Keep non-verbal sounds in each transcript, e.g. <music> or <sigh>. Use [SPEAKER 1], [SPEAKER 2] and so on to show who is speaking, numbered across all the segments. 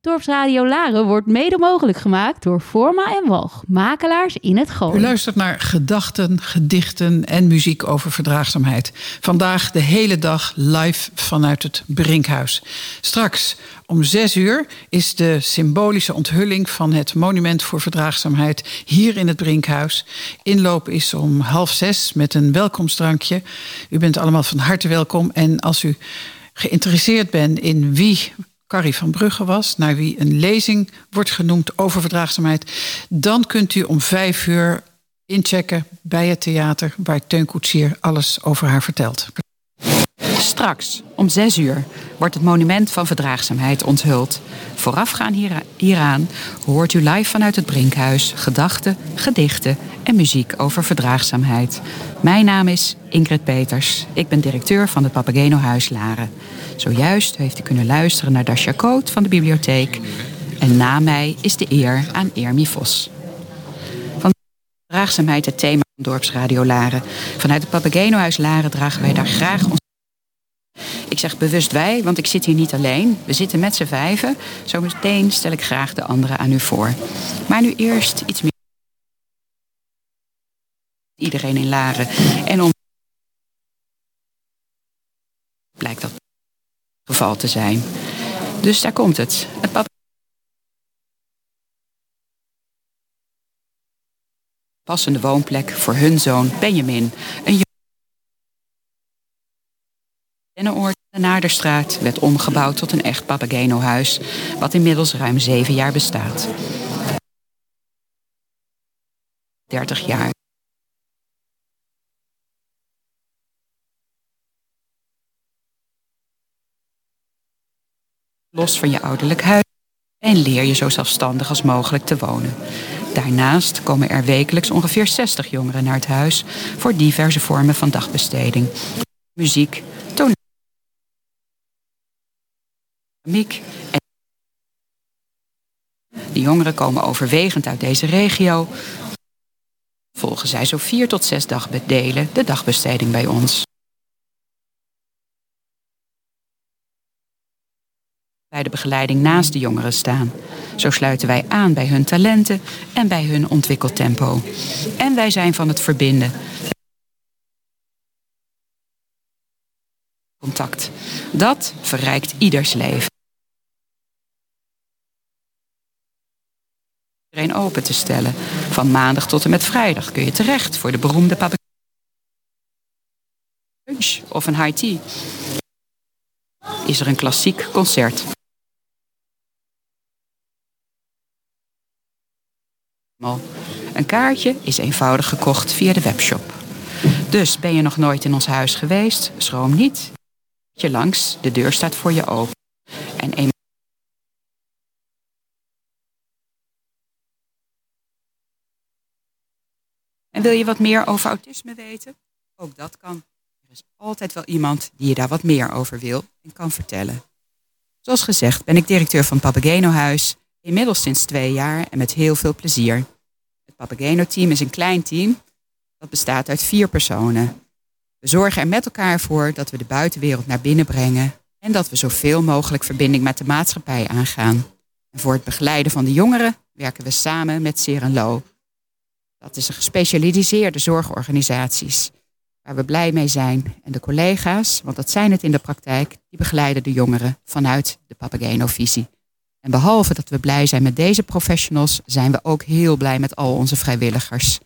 [SPEAKER 1] Dorpsradio Laren wordt mede mogelijk gemaakt door Forma en Walg, makelaars in het Gooi.
[SPEAKER 2] U luistert naar gedachten, gedichten en muziek over verdraagzaamheid. Vandaag de hele dag live vanuit het Brinkhuis. Straks om zes uur is de symbolische onthulling van het Monument voor Verdraagzaamheid hier in het Brinkhuis. Inloop is om half zes met een welkomstdrankje. U bent allemaal van harte welkom. En als u geïnteresseerd bent in wie Carrie van Brugge was, naar wie een lezing wordt genoemd over verdraagzaamheid, dan kunt u om vijf uur inchecken bij het theater waar Teun Koetsier alles over haar vertelt.
[SPEAKER 3] Straks, om zes uur, wordt het monument van verdraagzaamheid onthuld. Voorafgaan hieraan hoort u live vanuit het Brinkhuis gedachten, gedichten en muziek over verdraagzaamheid. Mijn naam is Ingrid Peters. Ik ben directeur van het Papageno Huis Laren. Zojuist heeft u kunnen luisteren naar Dasha Koot van de bibliotheek. En na mij is de eer aan Ermi Vos. Van verdraagzaamheid het thema van Dorpsradio Laren. Vanuit het Papageno Huis Laren dragen wij daar graag ons ik zeg bewust wij, want ik zit hier niet alleen. We zitten met z'n vijven. Zometeen stel ik graag de anderen aan u voor. Maar nu eerst iets meer. Iedereen in Laren. En om. Blijkt dat het geval te zijn. Dus daar komt het. Het pap passende woonplek voor hun zoon Benjamin. Dennenoord de Naarderstraat werd omgebouwd tot een echt Papageno-huis, wat inmiddels ruim zeven jaar bestaat. 30 jaar. Los van je ouderlijk huis en leer je zo zelfstandig als mogelijk te wonen. Daarnaast komen er wekelijks ongeveer 60 jongeren naar het huis voor diverse vormen van dagbesteding. Muziek, toneel De jongeren komen overwegend uit deze regio. Volgen zij zo vier tot zes dagbedelen de dagbesteding bij ons. Bij de begeleiding naast de jongeren staan. Zo sluiten wij aan bij hun talenten en bij hun ontwikkeltempo. En wij zijn van het verbinden. Contact. Dat verrijkt ieders leven. iedereen open te stellen. Van maandag tot en met vrijdag kun je terecht voor de beroemde papek lunch of een high tea. Is er een klassiek concert. Een kaartje is eenvoudig gekocht via de webshop. Dus ben je nog nooit in ons huis geweest? Schroom niet. Je langs, de deur staat voor je open. En En wil je wat meer over autisme weten? Ook dat kan. Er is altijd wel iemand die je daar wat meer over wil en kan vertellen. Zoals gezegd ben ik directeur van Papageno Huis, inmiddels sinds twee jaar en met heel veel plezier. Het Papageno team is een klein team dat bestaat uit vier personen. We zorgen er met elkaar voor dat we de buitenwereld naar binnen brengen en dat we zoveel mogelijk verbinding met de maatschappij aangaan. Voor het begeleiden van de jongeren werken we samen met Serenlo, dat is een gespecialiseerde zorgorganisaties waar we blij mee zijn. En de collega's, want dat zijn het in de praktijk, die begeleiden de jongeren vanuit de Papageno-visie. En behalve dat we blij zijn met deze professionals, zijn we ook heel blij met al onze vrijwilligers.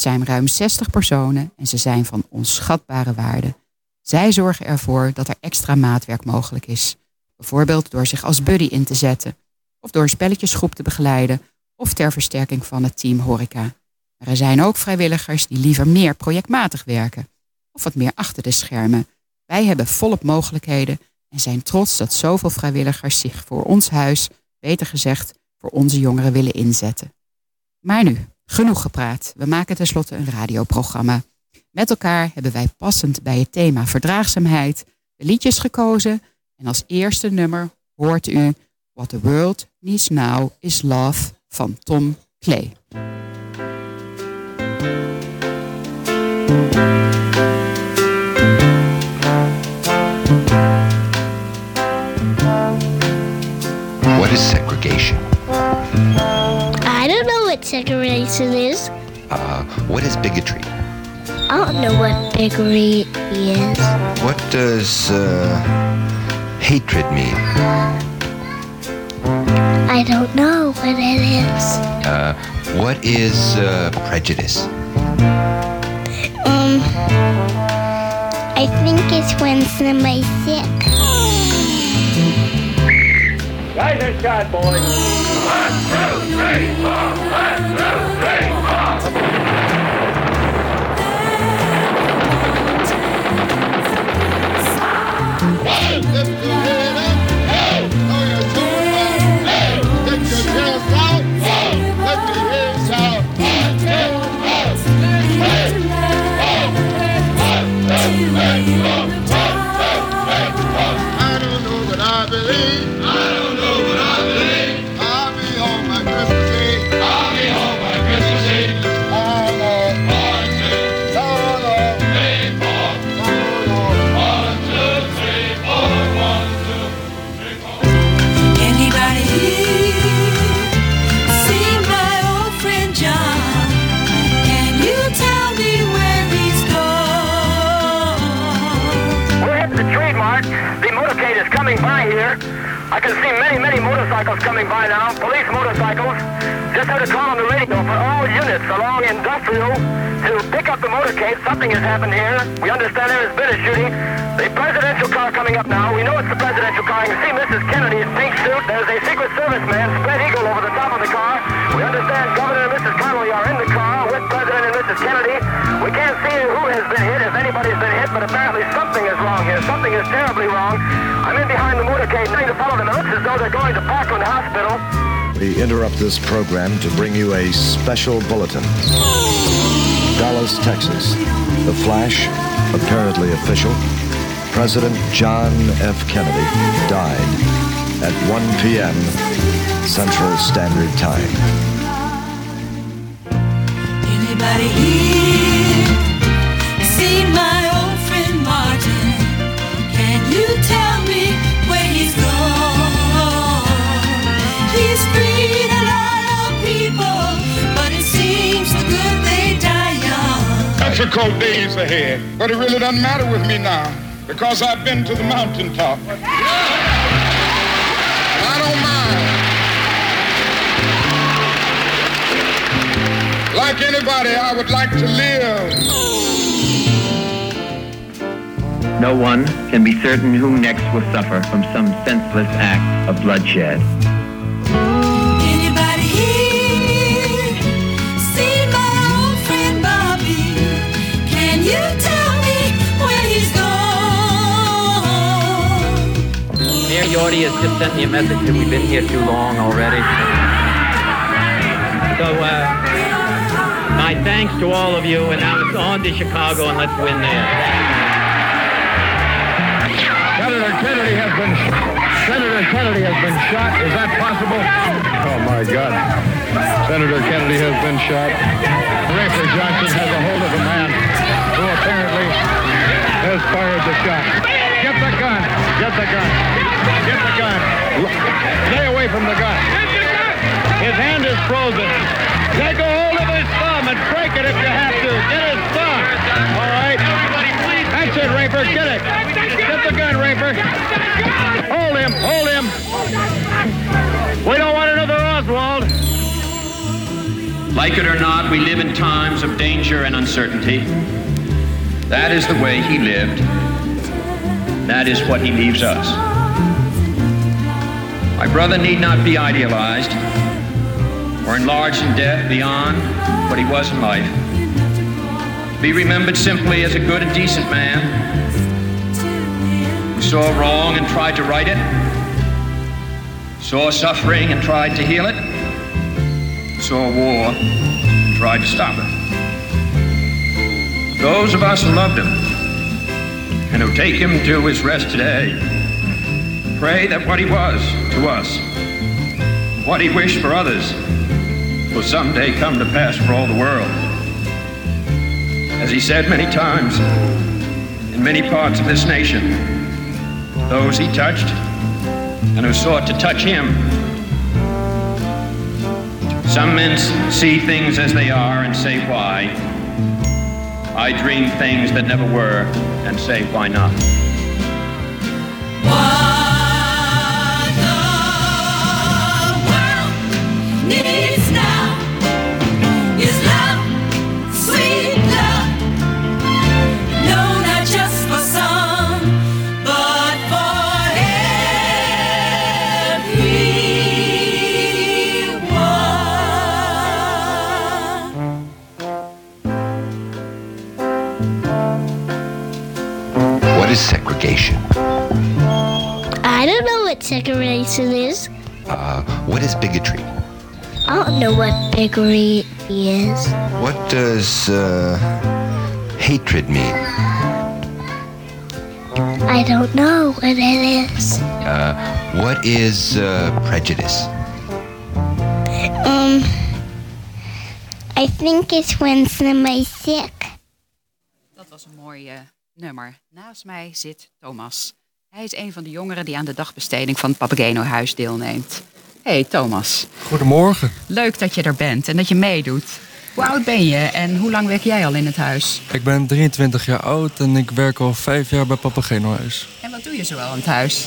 [SPEAKER 3] Zijn ruim 60 personen en ze zijn van onschatbare waarde. Zij zorgen ervoor dat er extra maatwerk mogelijk is. Bijvoorbeeld door zich als buddy in te zetten, of door spelletjesgroep te begeleiden, of ter versterking van het team horeca. Maar er zijn ook vrijwilligers die liever meer projectmatig werken of wat meer achter de schermen. Wij hebben volop mogelijkheden en zijn trots dat zoveel vrijwilligers zich voor ons huis, beter gezegd, voor onze jongeren willen inzetten. Maar nu, genoeg gepraat. We maken tenslotte een radioprogramma. Met elkaar hebben wij passend bij het thema verdraagzaamheid de liedjes gekozen. En als eerste nummer hoort u What the World Needs Now is Love van Tom Clay.
[SPEAKER 4] What is bigotry?
[SPEAKER 5] I don't know what bigotry is.
[SPEAKER 4] What does uh, hatred mean?
[SPEAKER 5] I don't know what it is.
[SPEAKER 4] Uh, what is uh, prejudice?
[SPEAKER 5] Um, I think it's when somebody's sick.
[SPEAKER 6] And shot, boys. One, two, three, four. One, two, three, four.
[SPEAKER 7] I don't know what I believe.
[SPEAKER 6] Many, many motorcycles coming by now. Police motorcycles. Just heard a call on the radio for all units along industrial to pick up the motorcade. Something has happened here. We understand there has been a shooting. The presidential car coming up now. We know it's the presidential car. You can see Mrs. Kennedy's pink suit. There's a Secret Service man, spread eagle over the top of the car. We understand Governor and Mrs. Connolly are in the car President and Mrs. Kennedy. We can't see who has been hit, if anybody's been hit, but apparently something is wrong here. Something is terribly wrong. I'm in behind the motorcade, trying to follow them. It looks as though they're going to Parkland Hospital.
[SPEAKER 8] We interrupt this program to bring you a special bulletin. Dallas, Texas. The flash, apparently official. President John F. Kennedy died at 1 p.m. Central Standard Time.
[SPEAKER 9] Anybody here see my old friend Martin? Can you tell me where he's gone? He's freed a lot of people, but it seems the good they die young.
[SPEAKER 7] Difficult days ahead, but it really doesn't matter with me now because I've been to the mountaintop. I Like anybody, I would like to live.
[SPEAKER 10] No one can be certain who next will suffer from some senseless act of bloodshed.
[SPEAKER 9] Anybody here see my old friend Bobby? Can you tell me where he's gone?
[SPEAKER 11] Mayor Yorty has just sent me a message that we've been here too long already. So, uh, my thanks to all of you, and now it's on to Chicago, and let's win there.
[SPEAKER 7] Senator Kennedy has been Senator Kennedy has been shot. Is that possible? Oh my God. Senator Kennedy has been shot. Rafer Johnson has a hold of a man who apparently has fired the shot. Get the gun. Get the gun. Get the gun. Stay away from the gun. His hand is frozen. Take a hold of and break it if you have to. Get his thumb. All right. That's it, Rafer. Get it. Get the gun, Rafer. Hold him. Hold him. We don't want another Oswald.
[SPEAKER 11] Like it or not, we live in times of danger and uncertainty. That is the way he lived. That is what he leaves us. My brother need not be idealized or enlarged in death beyond what he was in life. Be remembered simply as a good and decent man who saw wrong and tried to right it, saw suffering and tried to heal it, saw war and tried to stop it. Those of us who loved him and who take him to his rest today pray that what he was to us, what he wished for others, will someday come to pass for all the world. As he said many times, in many parts of this nation, those he touched and who sought to touch him Some men see things as they are and say why. I dream things that never were and say why not.
[SPEAKER 4] What is?
[SPEAKER 5] I don't know what segregation is.
[SPEAKER 4] Uh, what is bigotry?
[SPEAKER 5] I don't know what bigotry is.
[SPEAKER 4] What does uh, hatred mean?
[SPEAKER 5] I don't know what it is.
[SPEAKER 4] Uh, what is uh, prejudice?
[SPEAKER 5] Um, I think it's when somebody's sick.
[SPEAKER 3] Dat was een mooi eh, nummer. Naast mij zit Thomas. Hij is een van de jongeren die aan de dagbesteding van het Papageno-huis deelneemt. Hey Thomas,
[SPEAKER 12] Goedemorgen.
[SPEAKER 3] leuk dat je er bent en dat je meedoet. Hoe oud ben je en hoe lang werk jij al in het huis?
[SPEAKER 12] Ik ben 23 jaar oud en ik werk al vijf jaar bij Papageno Huis.
[SPEAKER 3] En wat doe je zoal in het huis?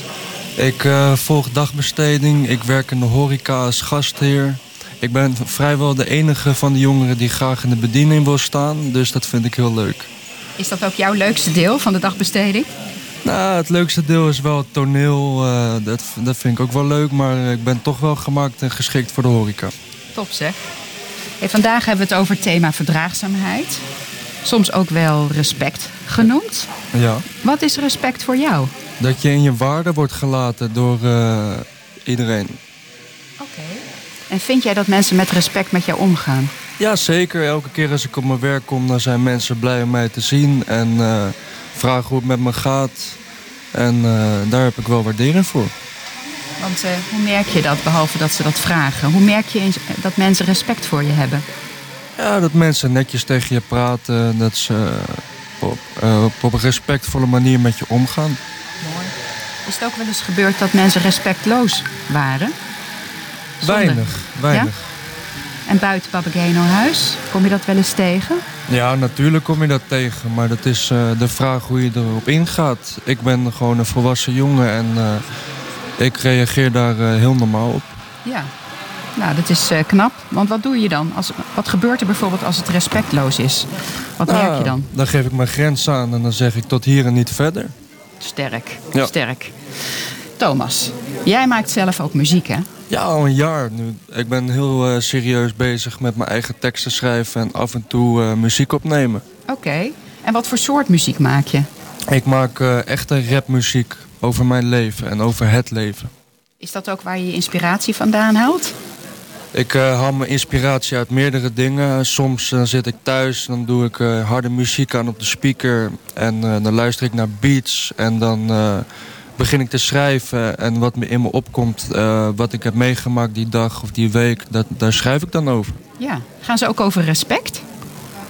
[SPEAKER 12] Ik eh, volg dagbesteding, ik werk in de horeca als gastheer. Ik ben vrijwel de enige van de jongeren die graag in de bediening wil staan, dus dat vind ik heel leuk.
[SPEAKER 3] Is dat ook jouw leukste deel van de dagbesteding?
[SPEAKER 12] Nou, het leukste deel is wel het toneel, eh, dat, dat vind ik ook wel leuk, maar ik ben toch wel gemaakt en geschikt voor de horeca.
[SPEAKER 3] Top zeg. Hey, vandaag hebben we het over het thema verdraagzaamheid. Soms ook wel respect genoemd.
[SPEAKER 12] Ja.
[SPEAKER 3] Wat is respect voor jou?
[SPEAKER 12] Dat je in je waarde wordt gelaten door eh, iedereen.
[SPEAKER 3] En vind jij dat mensen met respect met jou omgaan?
[SPEAKER 12] Ja, zeker. Elke keer als ik op mijn werk kom, dan zijn mensen blij om mij te zien en eh, vragen hoe het met me gaat. En eh, daar heb ik wel waardering voor.
[SPEAKER 3] Want eh, hoe merk je dat, behalve dat ze dat vragen? Hoe merk je eens- dat mensen respect voor je hebben?
[SPEAKER 12] Ja, dat mensen netjes tegen je praten, dat ze op, op, een respectvolle manier met je omgaan.
[SPEAKER 3] Is het ook wel eens gebeurd dat mensen respectloos waren?
[SPEAKER 12] Weinig, weinig.
[SPEAKER 3] Ja? En buiten Papageno huis, kom je dat wel eens tegen?
[SPEAKER 12] Ja, natuurlijk kom je dat tegen, maar dat is eh, de vraag hoe je erop ingaat. Ik ben gewoon een volwassen jongen en eh, ik reageer daar eh, heel normaal op.
[SPEAKER 3] Ja. Nou, dat is knap. Want wat doe je dan? Als, wat gebeurt er bijvoorbeeld als het respectloos is? Wat merk je
[SPEAKER 12] Nou,
[SPEAKER 3] dan?
[SPEAKER 12] Dan geef ik mijn grens aan en dan zeg ik tot hier en niet verder.
[SPEAKER 3] Sterk,
[SPEAKER 12] Ja.
[SPEAKER 3] sterk. Thomas, jij maakt zelf ook muziek, hè?
[SPEAKER 12] Ja, al een jaar nu. Ik ben heel eh, serieus bezig met mijn eigen teksten schrijven en af en toe eh, muziek opnemen.
[SPEAKER 3] Oké. En wat voor soort muziek maak je?
[SPEAKER 12] Ik maak eh, echte rapmuziek over mijn leven en over het leven.
[SPEAKER 3] Is dat ook waar je je inspiratie vandaan haalt?
[SPEAKER 12] Ik haal mijn inspiratie uit meerdere dingen. Soms zit ik thuis, dan doe ik harde muziek aan op de speaker. En dan luister ik naar beats en dan begin ik te schrijven. En wat me in me opkomt, eh, wat ik heb meegemaakt die dag of die week, dat, daar schrijf ik dan over.
[SPEAKER 3] Ja. Gaan ze ook over respect?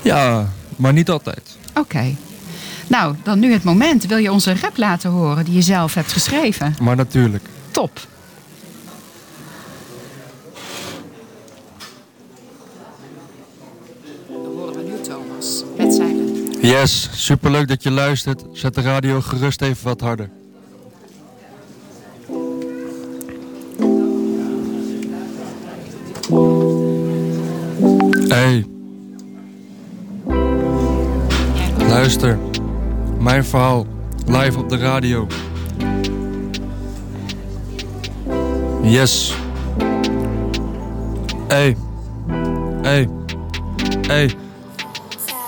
[SPEAKER 12] Ja, maar niet altijd.
[SPEAKER 3] Oké. Nou, dan nu het moment. Wil je onze rap laten horen die je zelf hebt geschreven?
[SPEAKER 12] Maar natuurlijk.
[SPEAKER 3] Top. Dan horen we nu Thomas met zijn
[SPEAKER 12] Yes, superleuk dat je luistert. Zet de radio gerust even wat harder. Hey. Luister. Mijn verhaal. Live op de radio. Yes. Hey. Hey. Hey.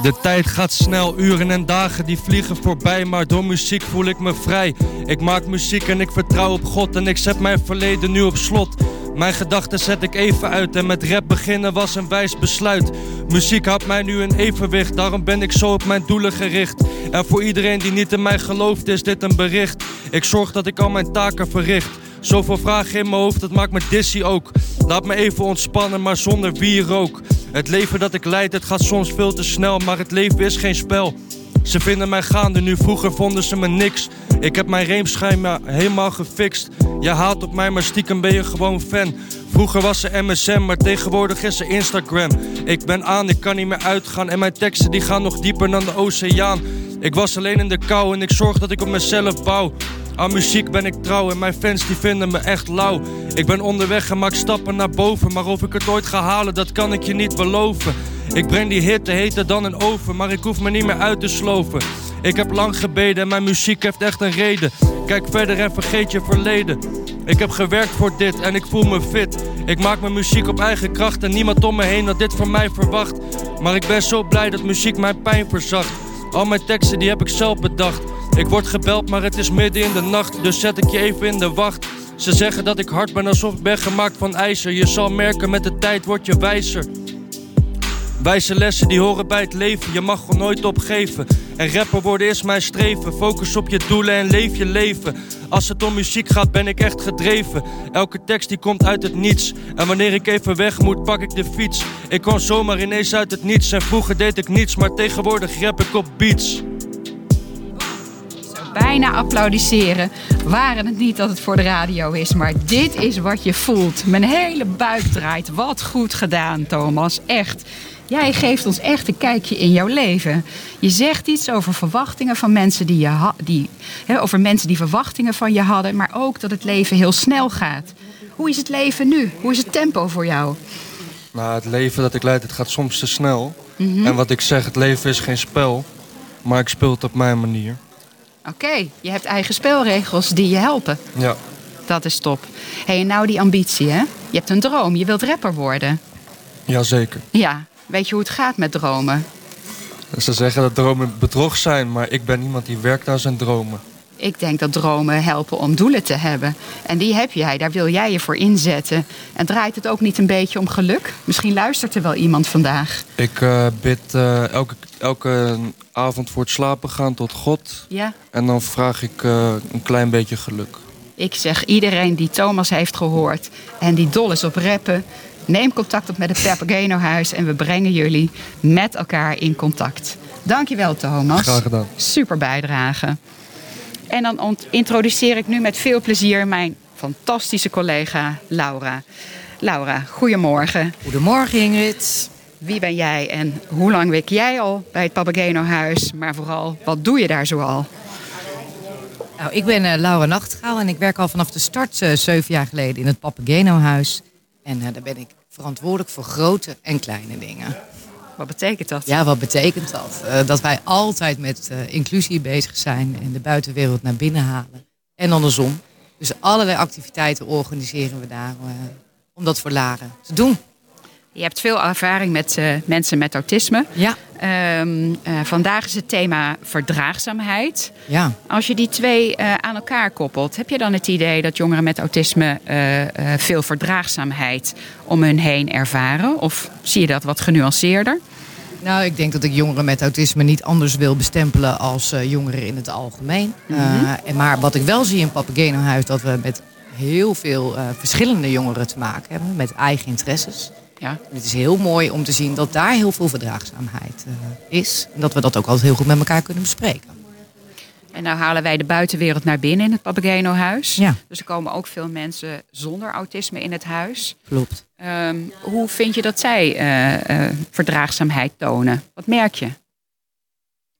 [SPEAKER 12] De tijd gaat snel, uren en dagen die vliegen voorbij, maar door muziek voel ik me vrij. Ik maak muziek en ik vertrouw op God en ik zet mijn verleden nu op slot. Mijn gedachten zet ik even uit en met rap beginnen was een wijs besluit. Muziek houdt mij nu in evenwicht, daarom ben ik zo op mijn doelen gericht. En voor iedereen die niet in mij gelooft is dit een bericht. Ik zorg dat ik al mijn taken verricht. Zoveel vragen in mijn hoofd, dat maakt me dizzy ook. Laat me even ontspannen, maar zonder wierook. Het leven dat ik leid, het gaat soms veel te snel, maar het leven is geen spel. Ze vinden mij gaande, nu vroeger vonden ze me niks. Ik heb mijn reemschijma helemaal gefixt. Je haat op mij, maar stiekem ben je gewoon fan. Vroeger was er MSN, maar tegenwoordig is er Instagram. Ik ben aan, ik kan niet meer uitgaan. En mijn teksten die gaan nog dieper dan de oceaan. Ik was alleen in de kou en ik zorg dat ik op mezelf bouw. Aan muziek ben ik trouw en mijn fans die vinden me echt lauw. Ik ben onderweg en maak stappen naar boven. Maar of ik het ooit ga halen, dat kan ik je niet beloven. Ik breng die hitte heter dan een oven, maar ik hoef me niet meer uit te sloven. Ik heb lang gebeden en mijn muziek heeft echt een reden. Kijk verder en vergeet je verleden. Ik heb gewerkt voor dit en ik voel me fit. Ik maak mijn muziek op eigen kracht en niemand om me heen dat dit van mij verwacht. Maar ik ben zo blij dat muziek mijn pijn verzacht. Al mijn teksten die heb ik zelf bedacht. Ik word gebeld, maar het is midden in de nacht, dus zet ik je even in de wacht. Ze zeggen dat ik hard ben alsof ik ben gemaakt van ijzer. Je zal merken, met de tijd word je wijzer. Wijze lessen die horen bij het leven, je mag er nooit opgeven. En rapper worden is mijn streven. Focus op je doelen en leef je leven. Als het om muziek gaat, ben ik echt gedreven. Elke tekst die komt uit het niets. En wanneer ik even weg moet, pak ik de fiets. Ik kwam zomaar ineens uit het niets. En vroeger deed ik niets, maar tegenwoordig rap ik op beats.
[SPEAKER 3] Bijna applaudisseren. Waren het niet dat het voor de radio is, maar dit is wat je voelt. Mijn hele buik draait. Wat goed gedaan, Thomas. Echt. Jij geeft ons echt een kijkje in jouw leven. Je zegt iets over verwachtingen van mensen die je ha- die, hè, over mensen die verwachtingen van je hadden, maar ook dat het leven heel snel gaat. Hoe is het leven nu? Hoe is het tempo voor jou?
[SPEAKER 12] Nou, het leven dat ik leid, het gaat soms te snel.
[SPEAKER 3] Mhm.
[SPEAKER 12] En wat ik zeg, het leven is geen spel. Maar ik speel het op mijn manier.
[SPEAKER 3] Oké, je hebt eigen spelregels die je helpen.
[SPEAKER 12] Ja.
[SPEAKER 3] Dat is top. hey, en nou die ambitie, hè? Je hebt een droom, je wilt rapper worden.
[SPEAKER 12] Jazeker.
[SPEAKER 3] Ja, weet je hoe het gaat met dromen?
[SPEAKER 12] Ze zeggen dat dromen bedrog zijn, maar ik ben iemand die werkt aan zijn dromen.
[SPEAKER 3] Ik denk dat dromen helpen om doelen te hebben. En die heb jij, daar wil jij je voor inzetten. En draait het ook niet een beetje om geluk? Misschien luistert er wel iemand vandaag.
[SPEAKER 12] Ik eh, bid eh, elke, elke avond voor het slapen gaan tot God.
[SPEAKER 3] Ja.
[SPEAKER 12] En dan vraag ik eh, een klein beetje geluk.
[SPEAKER 3] Ik zeg iedereen die Thomas heeft gehoord en die dol is op rappen... neem contact op met het Papageno Huis en we brengen jullie met elkaar in contact. Dankjewel Thomas.
[SPEAKER 12] Graag gedaan.
[SPEAKER 3] Super bijdrage. En dan introduceer ik nu met veel plezier mijn fantastische collega Laura. Laura, goedemorgen.
[SPEAKER 13] Goedemorgen Ingrid.
[SPEAKER 3] Wie ben jij en hoe lang werk jij al bij het Papageno Huis? Maar vooral, wat doe je daar zoal?
[SPEAKER 13] Nou, ik ben eh, Laura Nachtgaal en ik werk al vanaf de start eh, zeven jaar geleden in het Papageno Huis. En eh, daar ben ik verantwoordelijk voor grote en kleine dingen.
[SPEAKER 3] Wat betekent dat?
[SPEAKER 13] Ja, wat betekent dat? Eh, dat wij altijd met eh, inclusie bezig zijn en de buitenwereld naar binnen halen. En andersom. Dus allerlei activiteiten organiseren we daar eh, om dat voor Laren te doen.
[SPEAKER 3] Je hebt veel ervaring met eh, mensen met autisme.
[SPEAKER 13] Ja.
[SPEAKER 3] Ehm, eh, vandaag is het thema verdraagzaamheid.
[SPEAKER 13] Ja.
[SPEAKER 3] Als je die twee eh, aan elkaar koppelt, heb je dan het idee dat jongeren met autisme veel verdraagzaamheid om hun heen ervaren? Of zie je dat wat genuanceerder?
[SPEAKER 13] Nou, ik denk dat ik jongeren met autisme niet anders wil bestempelen als jongeren in het algemeen.
[SPEAKER 3] Mhm.
[SPEAKER 13] En maar wat ik wel zie in Papageno Huis, dat we met heel veel verschillende jongeren te maken hebben, met eigen interesses.
[SPEAKER 3] Ja.
[SPEAKER 13] Het is heel mooi om te zien dat daar heel veel verdraagzaamheid eh, is. En dat we dat ook altijd heel goed met elkaar kunnen bespreken.
[SPEAKER 3] En nou halen wij de buitenwereld naar binnen in het Papageno huis.
[SPEAKER 13] Ja.
[SPEAKER 3] Dus er komen ook veel mensen zonder autisme in het huis.
[SPEAKER 13] Klopt.
[SPEAKER 3] Ehm, hoe vind je dat zij eh, eh, verdraagzaamheid tonen? Wat merk je?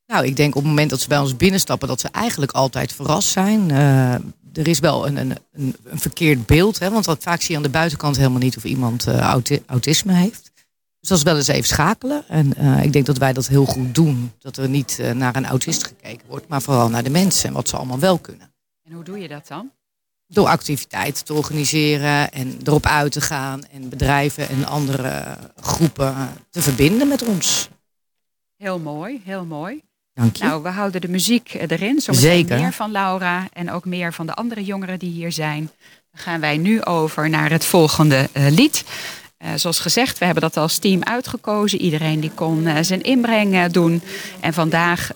[SPEAKER 13] Nou, ik denk op het moment dat ze bij ons binnenstappen, dat ze eigenlijk altijd verrast zijn. Er is wel een, een, een, verkeerd beeld, hè, want wat vaak zie je aan de buitenkant helemaal niet of iemand eh, auti- autisme heeft. Dus dat is wel eens even schakelen. En eh, ik denk dat wij dat heel goed doen. Dat er niet eh, naar een autist gekeken wordt, maar vooral naar de mensen en wat ze allemaal wel kunnen.
[SPEAKER 3] En hoe doe je dat dan?
[SPEAKER 13] Door activiteiten te organiseren en erop uit te gaan en bedrijven en andere groepen te verbinden met ons.
[SPEAKER 3] Heel mooi, heel mooi.
[SPEAKER 13] Dank je.
[SPEAKER 3] Nou, we houden de muziek eh, erin. Zometeen
[SPEAKER 13] Zeker.
[SPEAKER 3] meer van Laura en ook meer van de andere jongeren die hier zijn. Dan gaan wij nu over naar het volgende eh, lied. Eh, zoals gezegd, we hebben dat als team uitgekozen. Iedereen die kon zijn inbreng doen. En vandaag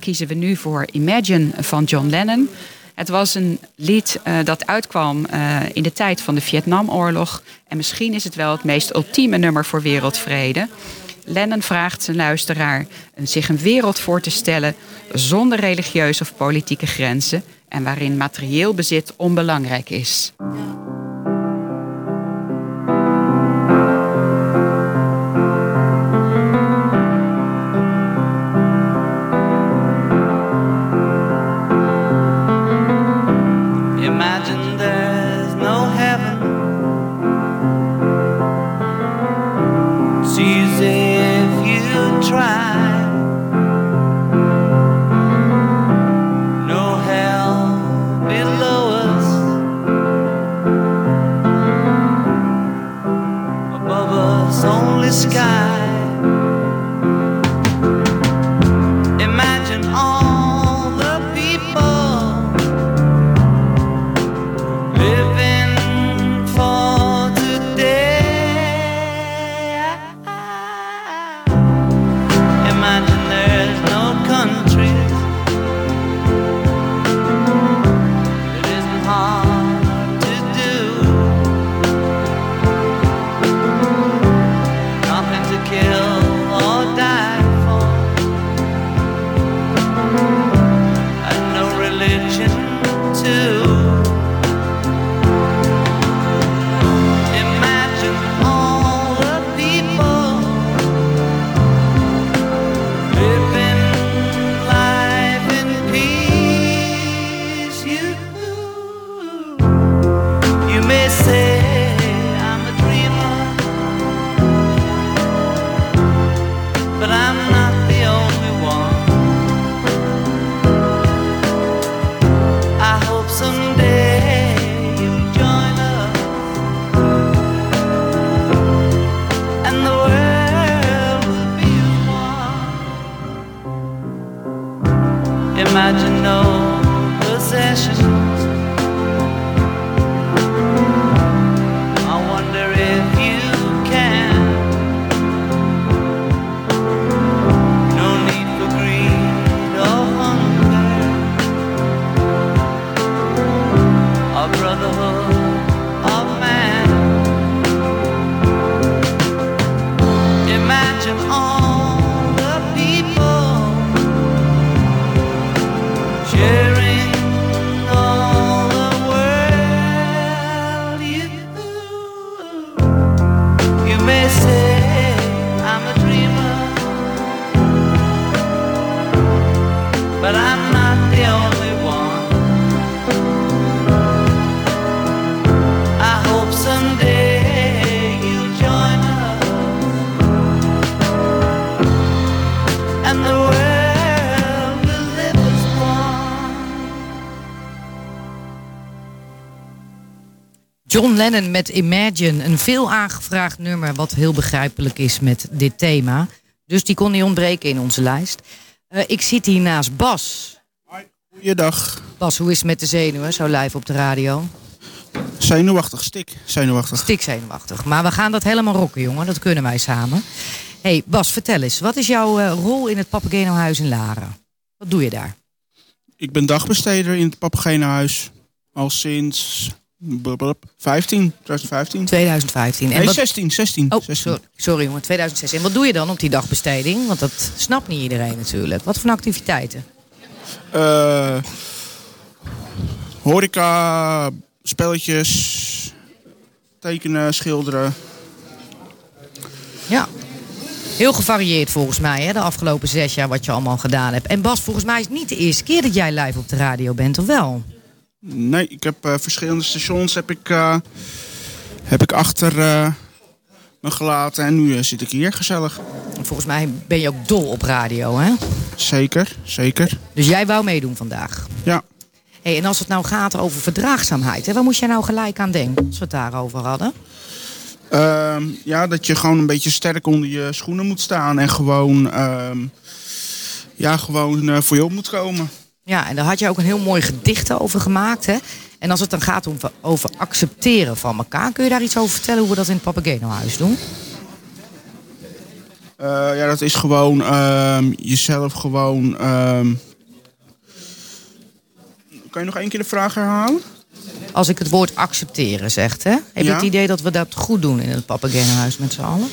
[SPEAKER 3] kiezen we nu voor Imagine van John Lennon. Het was een lied dat uitkwam in de tijd van de Vietnamoorlog. En misschien is het wel het meest ultieme nummer voor wereldvrede. Lennon vraagt zijn luisteraar zich een wereld voor te stellen zonder religieuze of politieke grenzen en waarin materieel bezit onbelangrijk is.
[SPEAKER 13] John Lennon met Imagine, een veel aangevraagd nummer wat heel begrijpelijk is met dit thema. Dus die kon niet ontbreken in onze lijst. Eh, ik zit hier naast Bas.
[SPEAKER 14] Goeiedag.
[SPEAKER 13] Bas, hoe is het met de zenuwen, zo live op de radio?
[SPEAKER 14] Zenuwachtig, stik. Zenuwachtig.
[SPEAKER 13] Stik zenuwachtig. Maar we gaan dat helemaal rocken, jongen. Dat kunnen wij samen. hey, Bas, vertel eens. Wat is jouw eh, rol in het Papageno-huis in Laren? Wat doe je daar?
[SPEAKER 14] Ik ben dagbesteder in het Papagenahuis. Al sinds 15, 2015.
[SPEAKER 13] 2015. En
[SPEAKER 14] Nee,
[SPEAKER 13] wat-
[SPEAKER 14] 16, 16.
[SPEAKER 13] Oh,
[SPEAKER 14] 16.
[SPEAKER 13] sorry, sorry jongen, 2006. En wat doe je dan op die dagbesteding? Want dat snapt niet iedereen natuurlijk. Wat voor activiteiten?
[SPEAKER 14] Eh, horeca, spelletjes, tekenen, schilderen.
[SPEAKER 13] Ja. Heel gevarieerd volgens mij, hè, de afgelopen zes jaar wat je allemaal gedaan hebt. En Bas, volgens mij is het niet de eerste keer dat jij live op de radio bent, of wel?
[SPEAKER 14] Nee, ik heb eh, verschillende stations heb ik, eh, heb ik achter eh, me gelaten. En nu zit ik hier, gezellig.
[SPEAKER 13] Volgens mij ben je ook dol op radio, hè?
[SPEAKER 14] Zeker, zeker.
[SPEAKER 13] Dus jij wou meedoen vandaag?
[SPEAKER 14] Ja.
[SPEAKER 13] Hey, en als het nou gaat over verdraagzaamheid, hè, waar moest jij nou gelijk aan denken als we het daarover hadden?
[SPEAKER 14] Ehm, ja, dat je gewoon een beetje sterk onder je schoenen moet staan. En gewoon, ehm, ja, gewoon voor je op moet komen.
[SPEAKER 13] Ja, en daar had je ook een heel mooi gedicht over gemaakt, hè? En als het dan gaat om, over accepteren van elkaar, kun je daar iets over vertellen hoe we dat in het Papageno-huis doen?
[SPEAKER 14] Eh, ja, dat is gewoon ehm, jezelf gewoon... ehm, Kan je nog één keer de vraag herhalen?
[SPEAKER 13] Als ik het woord accepteren zeg, hè? Heb je
[SPEAKER 14] Ja.
[SPEAKER 13] het idee dat we dat goed doen in het Papageno-huis met z'n allen?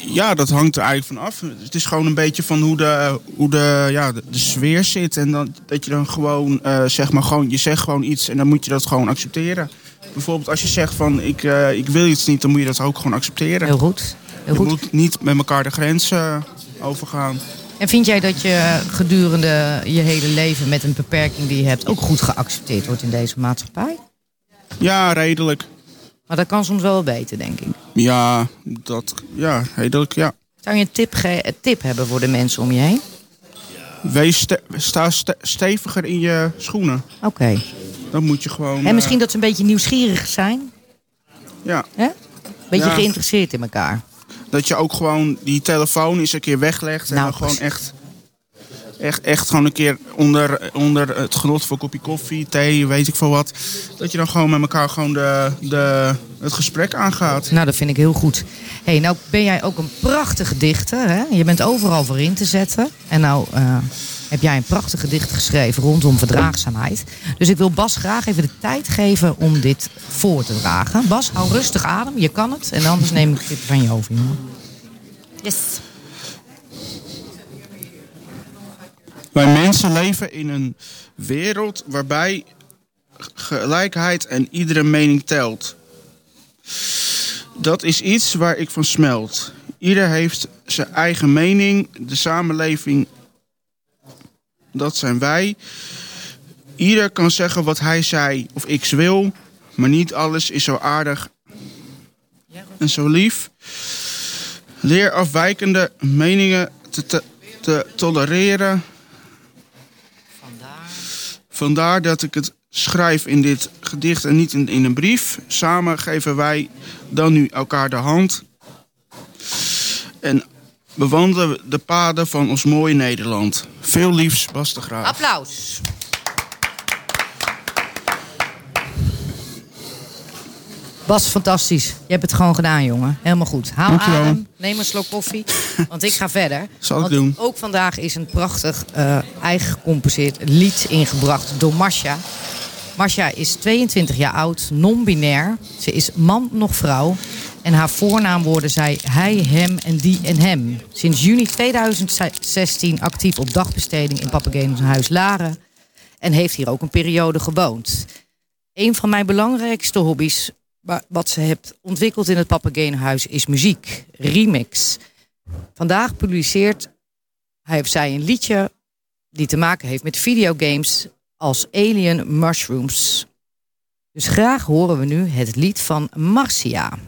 [SPEAKER 14] Ja, dat hangt er eigenlijk van af. Het is gewoon een beetje van hoe de, hoe de, ja, de, de sfeer zit. En dan, dat je dan gewoon, eh, zeg maar, gewoon, je zegt gewoon iets en dan moet je dat gewoon accepteren. Bijvoorbeeld als je zegt van, ik, eh, ik wil iets niet, dan moet je dat ook gewoon accepteren.
[SPEAKER 13] Heel goed. Heel
[SPEAKER 14] je
[SPEAKER 13] goed.
[SPEAKER 14] moet niet met elkaar de grens eh, overgaan.
[SPEAKER 13] En vind jij dat je gedurende je hele leven met een beperking die je hebt ook goed geaccepteerd wordt in deze maatschappij?
[SPEAKER 14] Ja, redelijk.
[SPEAKER 13] Maar dat kan soms wel beter, denk ik.
[SPEAKER 14] Ja, dat, ja, redelijk, ja.
[SPEAKER 13] Zou je een tip, een tip hebben voor de mensen om je heen?
[SPEAKER 14] Wees ste- sta ste- steviger in je schoenen.
[SPEAKER 13] Oké.
[SPEAKER 14] Dan moet je gewoon...
[SPEAKER 13] En misschien
[SPEAKER 14] eh,
[SPEAKER 13] dat ze een beetje nieuwsgierig zijn?
[SPEAKER 14] Ja.
[SPEAKER 13] Hè? Beetje
[SPEAKER 14] Ja.
[SPEAKER 13] geïnteresseerd in elkaar.
[SPEAKER 14] Dat je ook gewoon die telefoon eens een keer weglegt. En
[SPEAKER 13] Nou,
[SPEAKER 14] dan gewoon echt, echt, echt gewoon een keer onder, onder het genot van een kopje koffie, thee, weet ik veel wat. Dat je dan gewoon met elkaar gewoon de, de, het gesprek aangaat.
[SPEAKER 13] Nou, dat vind ik heel goed. hey, nou ben jij ook een prachtige dichter. Hè? Je bent overal voor in te zetten. En nou eh, heb jij een prachtig gedicht geschreven rondom verdraagzaamheid. Dus ik wil Bas graag even de tijd geven om dit voor te dragen. Bas, hou rustig adem. Je kan het. En anders neem ik dit van je over, jongen. Yes.
[SPEAKER 14] Wij mensen leven in een wereld waarbij gelijkheid en iedere mening telt. Dat is iets waar ik van smelt. Ieder heeft zijn eigen mening. De samenleving, dat zijn wij. Ieder kan zeggen wat hij zei of ik wil, maar niet alles is zo aardig en zo lief. Leer afwijkende meningen te, te, te tolereren. Vandaar dat ik het schrijf in dit gedicht en niet in, in een brief. Samen geven wij dan nu elkaar de hand. En bewandelen de paden van ons mooie Nederland. Veel liefs, Bas de Graaf.
[SPEAKER 13] Applaus. Bas, fantastisch. Je hebt het gewoon gedaan, jongen. Helemaal goed. Haal
[SPEAKER 14] Dankjewel.
[SPEAKER 13] adem, neem een slok koffie, <laughs> want ik ga verder.
[SPEAKER 14] Zal ik doen.
[SPEAKER 13] Ook vandaag is een prachtig eh, eigen gecomposeerd lied ingebracht door Masha. Masha is 22 jaar oud, non-binair. Ze is man nog vrouw. En haar voornaam worden zij hij, hem en die en hem. Sinds juni 2016 actief op dagbesteding in Papageenhuis Laren. En heeft hier ook een periode gewoond. Een van mijn belangrijkste hobby's, wat ze heeft ontwikkeld in het Papageenhuis, is muziek. Remix. Vandaag publiceert hij of zij een liedje die te maken heeft met videogames als Alien Mushrooms. Dus graag horen we nu het lied van Marcia.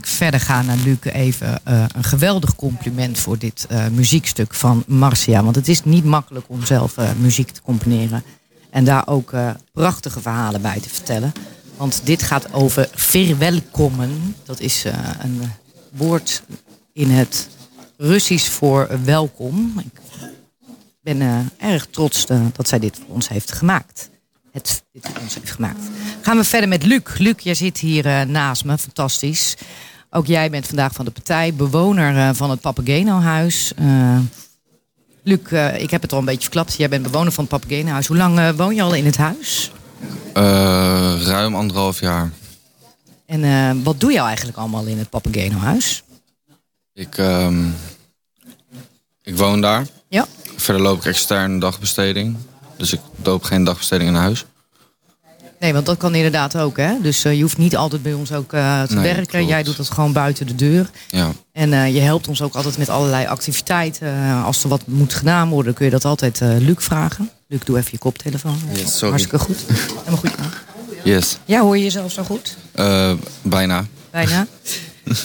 [SPEAKER 13] Ik verder ga naar Luc, even eh, een geweldig compliment voor dit eh, muziekstuk van Marcia. Want het is niet makkelijk om zelf eh, muziek te componeren. En daar ook prachtige verhalen bij te vertellen. Want dit gaat over verwelkomen. Dat is een woord in het Russisch voor welkom. Ik ben erg trots dat zij dit voor ons heeft gemaakt. Het dit ons heeft gemaakt. Gaan we verder met Luc. Luc, jij zit hier naast me. Fantastisch. Ook jij bent vandaag van de partij. Bewoner eh, van het Papageno-huis. Eh, Luc, eh, ik heb het al een beetje verklapt. Jij bent bewoner van het Papageno-huis. Hoe lang woon je al in het huis?
[SPEAKER 15] Ruim anderhalf jaar.
[SPEAKER 13] En wat doe je eigenlijk allemaal in het Papageno-huis?
[SPEAKER 15] Ik, ehm, ik woon daar.
[SPEAKER 13] Ja.
[SPEAKER 15] Verder loop ik extern dagbesteding. Dus ik loop geen dagbesteding in huis.
[SPEAKER 13] Nee, want dat kan inderdaad ook. Hè? Dus eh, je hoeft niet altijd bij ons ook eh, te
[SPEAKER 15] Nee,
[SPEAKER 13] werken.
[SPEAKER 15] klopt.
[SPEAKER 13] Jij doet dat gewoon buiten de deur.
[SPEAKER 15] Ja.
[SPEAKER 13] En eh, je helpt ons ook altijd met allerlei activiteiten. Als er wat moet gedaan worden, kun je dat altijd Luc vragen. Luc, doe even je koptelefoon.
[SPEAKER 15] Yes, sorry.
[SPEAKER 13] Hartstikke goed. Helemaal goed.
[SPEAKER 15] Yes.
[SPEAKER 13] Ja, hoor je jezelf zo goed?
[SPEAKER 15] Bijna.
[SPEAKER 13] Bijna.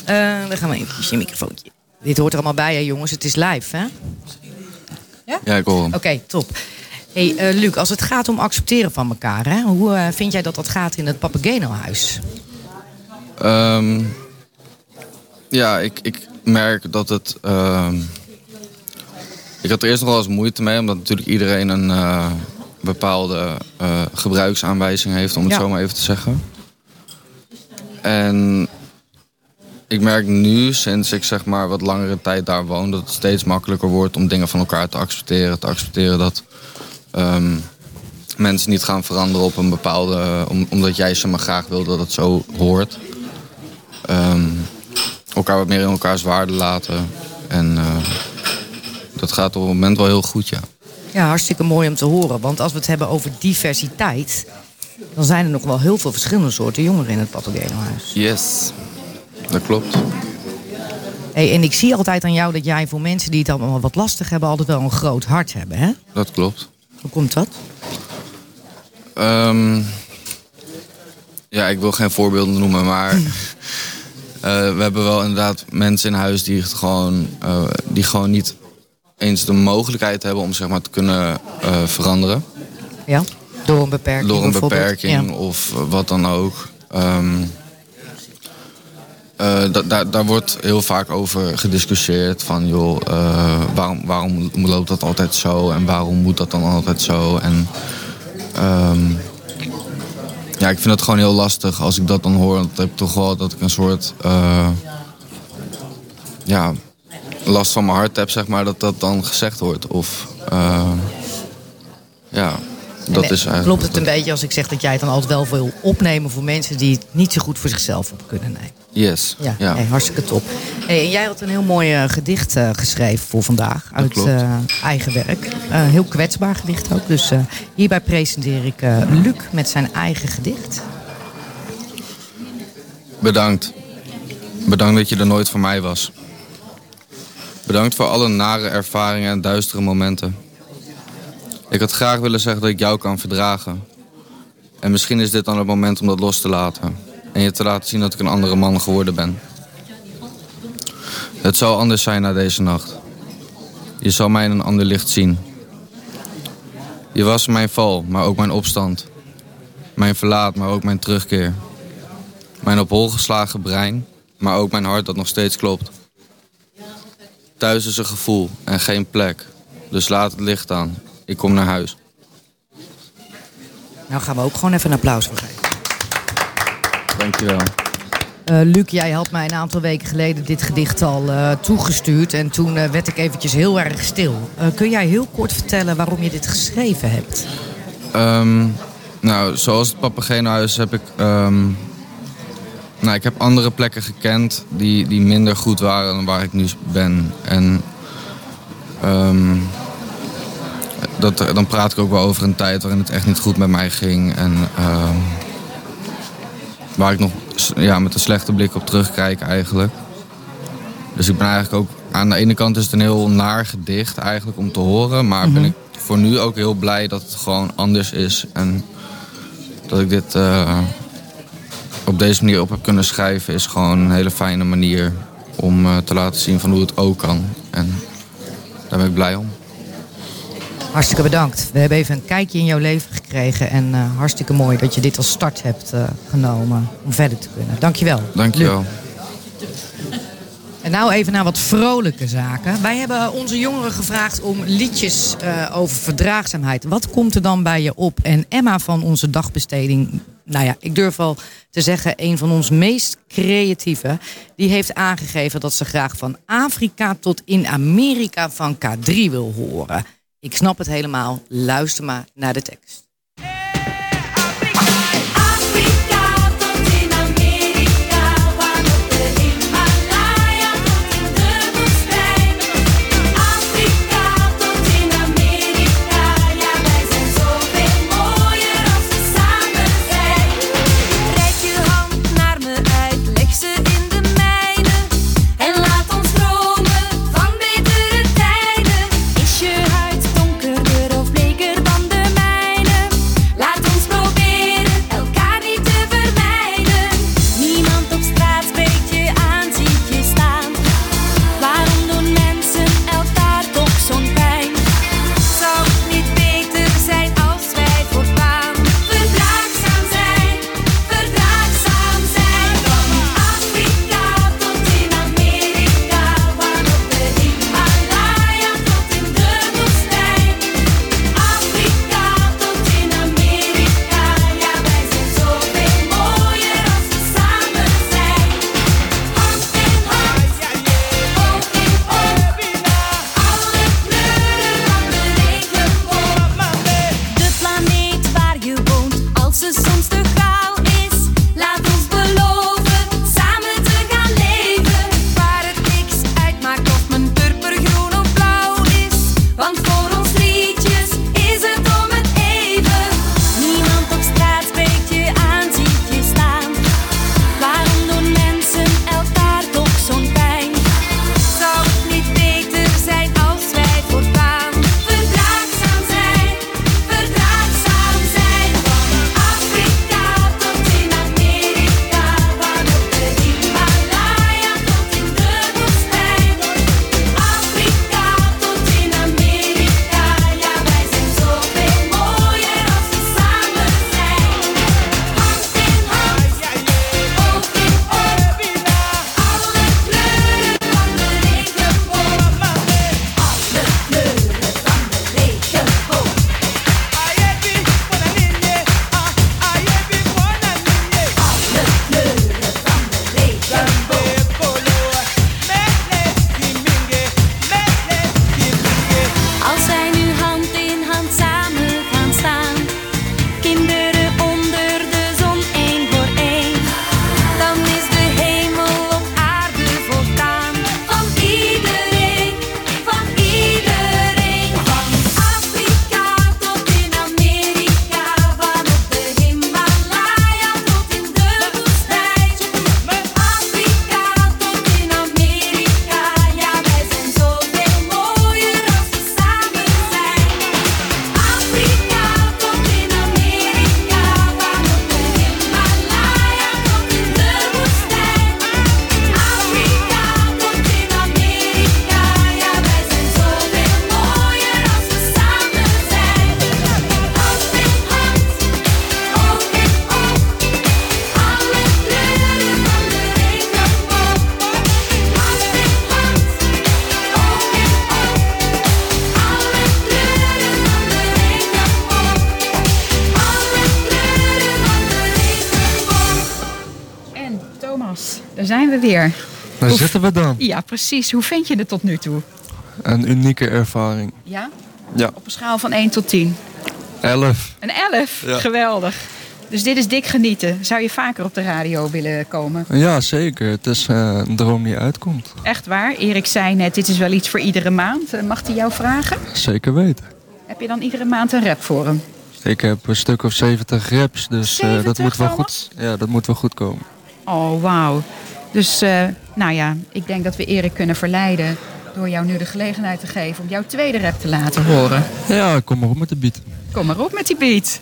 [SPEAKER 13] <laughs> Dan gaan we even je microfoontje. Dit hoort er allemaal bij, hè, jongens. Het is live, hè?
[SPEAKER 15] Ja, ik hoor hem.
[SPEAKER 13] Oké, top. Hey, eh, Luc, als het gaat om accepteren van elkaar, hè, hoe eh, vind jij dat dat gaat in het Papageno-huis?
[SPEAKER 15] Ehm, ja, ik, ik merk dat het... ehm, ik had er eerst nog wel eens moeite mee, omdat natuurlijk iedereen een eh, bepaalde gebruiksaanwijzing heeft, om het
[SPEAKER 16] Ja.
[SPEAKER 15] zo maar even te zeggen. En ik merk nu, sinds ik zeg maar wat langere tijd daar woon, dat het steeds makkelijker wordt om dingen van elkaar te accepteren. Te accepteren dat ehm, mensen niet gaan veranderen op een bepaalde. Om, omdat jij ze maar graag wil dat het zo hoort. Ehm, elkaar wat meer in elkaars waarde laten. En eh, dat gaat op het moment wel heel goed, ja.
[SPEAKER 13] Ja, hartstikke mooi om te horen. Want als we het hebben over diversiteit... dan zijn er nog wel heel veel verschillende soorten jongeren in het Papageno-huis.
[SPEAKER 15] Yes, dat klopt.
[SPEAKER 13] Hey, en ik zie altijd aan jou dat jij voor mensen die het allemaal wat lastig hebben... altijd wel een groot hart hebben, hè?
[SPEAKER 15] Dat klopt.
[SPEAKER 13] Hoe komt dat?
[SPEAKER 15] Ehm, ja, ik wil geen voorbeelden noemen, maar <laughs> eh, we hebben wel inderdaad mensen in huis die het gewoon, eh, die gewoon niet eens de mogelijkheid hebben om zeg maar te kunnen eh, veranderen.
[SPEAKER 13] Ja, door een beperking
[SPEAKER 15] Door een beperking
[SPEAKER 13] Ja.
[SPEAKER 15] of wat dan ook. Ehm, eh, da- daar- wordt heel vaak over gediscussieerd. Van joh, eh, waarom, waarom loopt dat altijd zo en waarom moet dat dan altijd zo? En ehm, ja, ik vind het gewoon heel lastig als ik dat dan hoor. Ik heb toch wel dat ik een soort eh, ja, last van mijn hart heb, zeg maar, dat dat dan gezegd wordt. Of ja, dat
[SPEAKER 13] En,
[SPEAKER 15] is eigenlijk.
[SPEAKER 13] Klopt het een beetje als ik zeg dat jij het dan altijd wel wil opnemen voor mensen die het niet zo goed voor zichzelf op kunnen nemen?
[SPEAKER 15] Yes.
[SPEAKER 13] Ja,
[SPEAKER 15] Ja.
[SPEAKER 13] hartstikke top. Hey, en jij had een heel mooi eh, gedicht eh, geschreven voor vandaag. Uit eh, eigen werk. Heel kwetsbaar gedicht ook. Dus hierbij presenteer ik Luc met zijn eigen gedicht.
[SPEAKER 15] Bedankt. Bedankt dat je er nooit voor mij was. Bedankt voor alle nare ervaringen en duistere momenten. Ik had graag willen zeggen dat ik jou kan verdragen. En misschien is dit dan het moment om dat los te laten. En je te laten zien dat ik een andere man geworden ben. Het zal anders zijn na deze nacht. Je zal mij in een ander licht zien. Je was mijn val, maar ook mijn opstand. Mijn verlaat, maar ook mijn terugkeer. Mijn op hol geslagen brein, maar ook mijn hart dat nog steeds klopt. Thuis is een gevoel en geen plek. Dus laat het licht aan. Ik kom naar huis.
[SPEAKER 13] Nou gaan we ook gewoon even een applaus voor geven.
[SPEAKER 15] Dankjewel.
[SPEAKER 13] Eh, Luc, jij had mij een aantal weken geleden dit gedicht al eh, toegestuurd. En toen eh, werd ik eventjes heel erg stil. Kun jij heel kort vertellen waarom je dit geschreven hebt?
[SPEAKER 15] Ehm, nou, zoals het Papageno-huis heb ik... ehm, nou, ik heb andere plekken gekend die, die minder goed waren dan waar ik nu ben. En ehm, dat, dan praat ik ook wel over een tijd waarin het echt niet goed met mij ging. En ehm, waar ik nog ja, met een slechte blik op terugkijk eigenlijk. Dus ik ben eigenlijk ook... Aan de ene kant is het een heel naar gedicht eigenlijk om te horen. Maar ben
[SPEAKER 13] Mhm.
[SPEAKER 15] ik voor nu ook heel blij dat het gewoon anders is. En dat ik dit... eh, op deze manier op heb kunnen schrijven, is gewoon een hele fijne manier om eh, te laten zien van hoe het ook kan. En daar ben ik blij om.
[SPEAKER 9] Hartstikke bedankt. We hebben even een kijkje in jouw leven gekregen. En eh, hartstikke mooi dat je dit als start hebt eh, genomen om verder te kunnen. Dankjewel.
[SPEAKER 15] Dankjewel.
[SPEAKER 9] En nou even naar wat vrolijke zaken. Wij hebben onze jongeren gevraagd om liedjes eh, over verdraagzaamheid. Wat komt er dan bij je op? En Emma van onze dagbesteding, nou ja, ik durf wel te zeggen, een van ons meest creatieve, die heeft aangegeven dat ze graag van Afrika tot in Amerika van K3 wil horen. Ik snap het helemaal. Luister maar naar de tekst.
[SPEAKER 3] Weer.
[SPEAKER 12] Daar
[SPEAKER 3] Hoe-
[SPEAKER 12] zitten we dan.
[SPEAKER 3] Ja, precies. Hoe vind je het tot nu toe?
[SPEAKER 12] Een unieke ervaring.
[SPEAKER 3] Ja?
[SPEAKER 12] Ja,
[SPEAKER 3] Op een schaal van 1 tot 10.
[SPEAKER 12] 11.
[SPEAKER 3] Een 11.
[SPEAKER 12] Ja.
[SPEAKER 3] Geweldig. Dus dit is dik genieten. Zou je vaker op de radio willen komen?
[SPEAKER 12] Ja, zeker. Het is eh, een droom die uitkomt.
[SPEAKER 3] Echt waar? Erik zei net, dit is wel iets voor iedere maand. Eh, Mag hij jou vragen?
[SPEAKER 12] Zeker weten.
[SPEAKER 3] Heb je dan iedere maand een rap voor hem?
[SPEAKER 12] Ik heb een stuk of 70 raps, dus eh, dat,
[SPEAKER 3] 70
[SPEAKER 12] moet wel
[SPEAKER 3] Thomas?
[SPEAKER 12] goed, ja, dat moet wel goed komen.
[SPEAKER 3] Oh, wauw. Dus, eh, nou ja, ik denk dat we Erik kunnen verleiden... door jou nu de gelegenheid te geven om jouw tweede rap te laten horen.
[SPEAKER 12] Ja, kom maar op met de beat.
[SPEAKER 3] Kom maar op met die beat.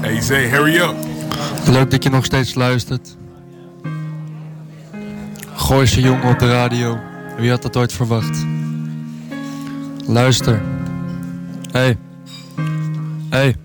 [SPEAKER 16] Hey, Zay, hurry up.
[SPEAKER 12] Leuk dat je nog steeds luistert. Gooise jongen op de radio. Wie had dat ooit verwacht? Luister. Hey. Hey.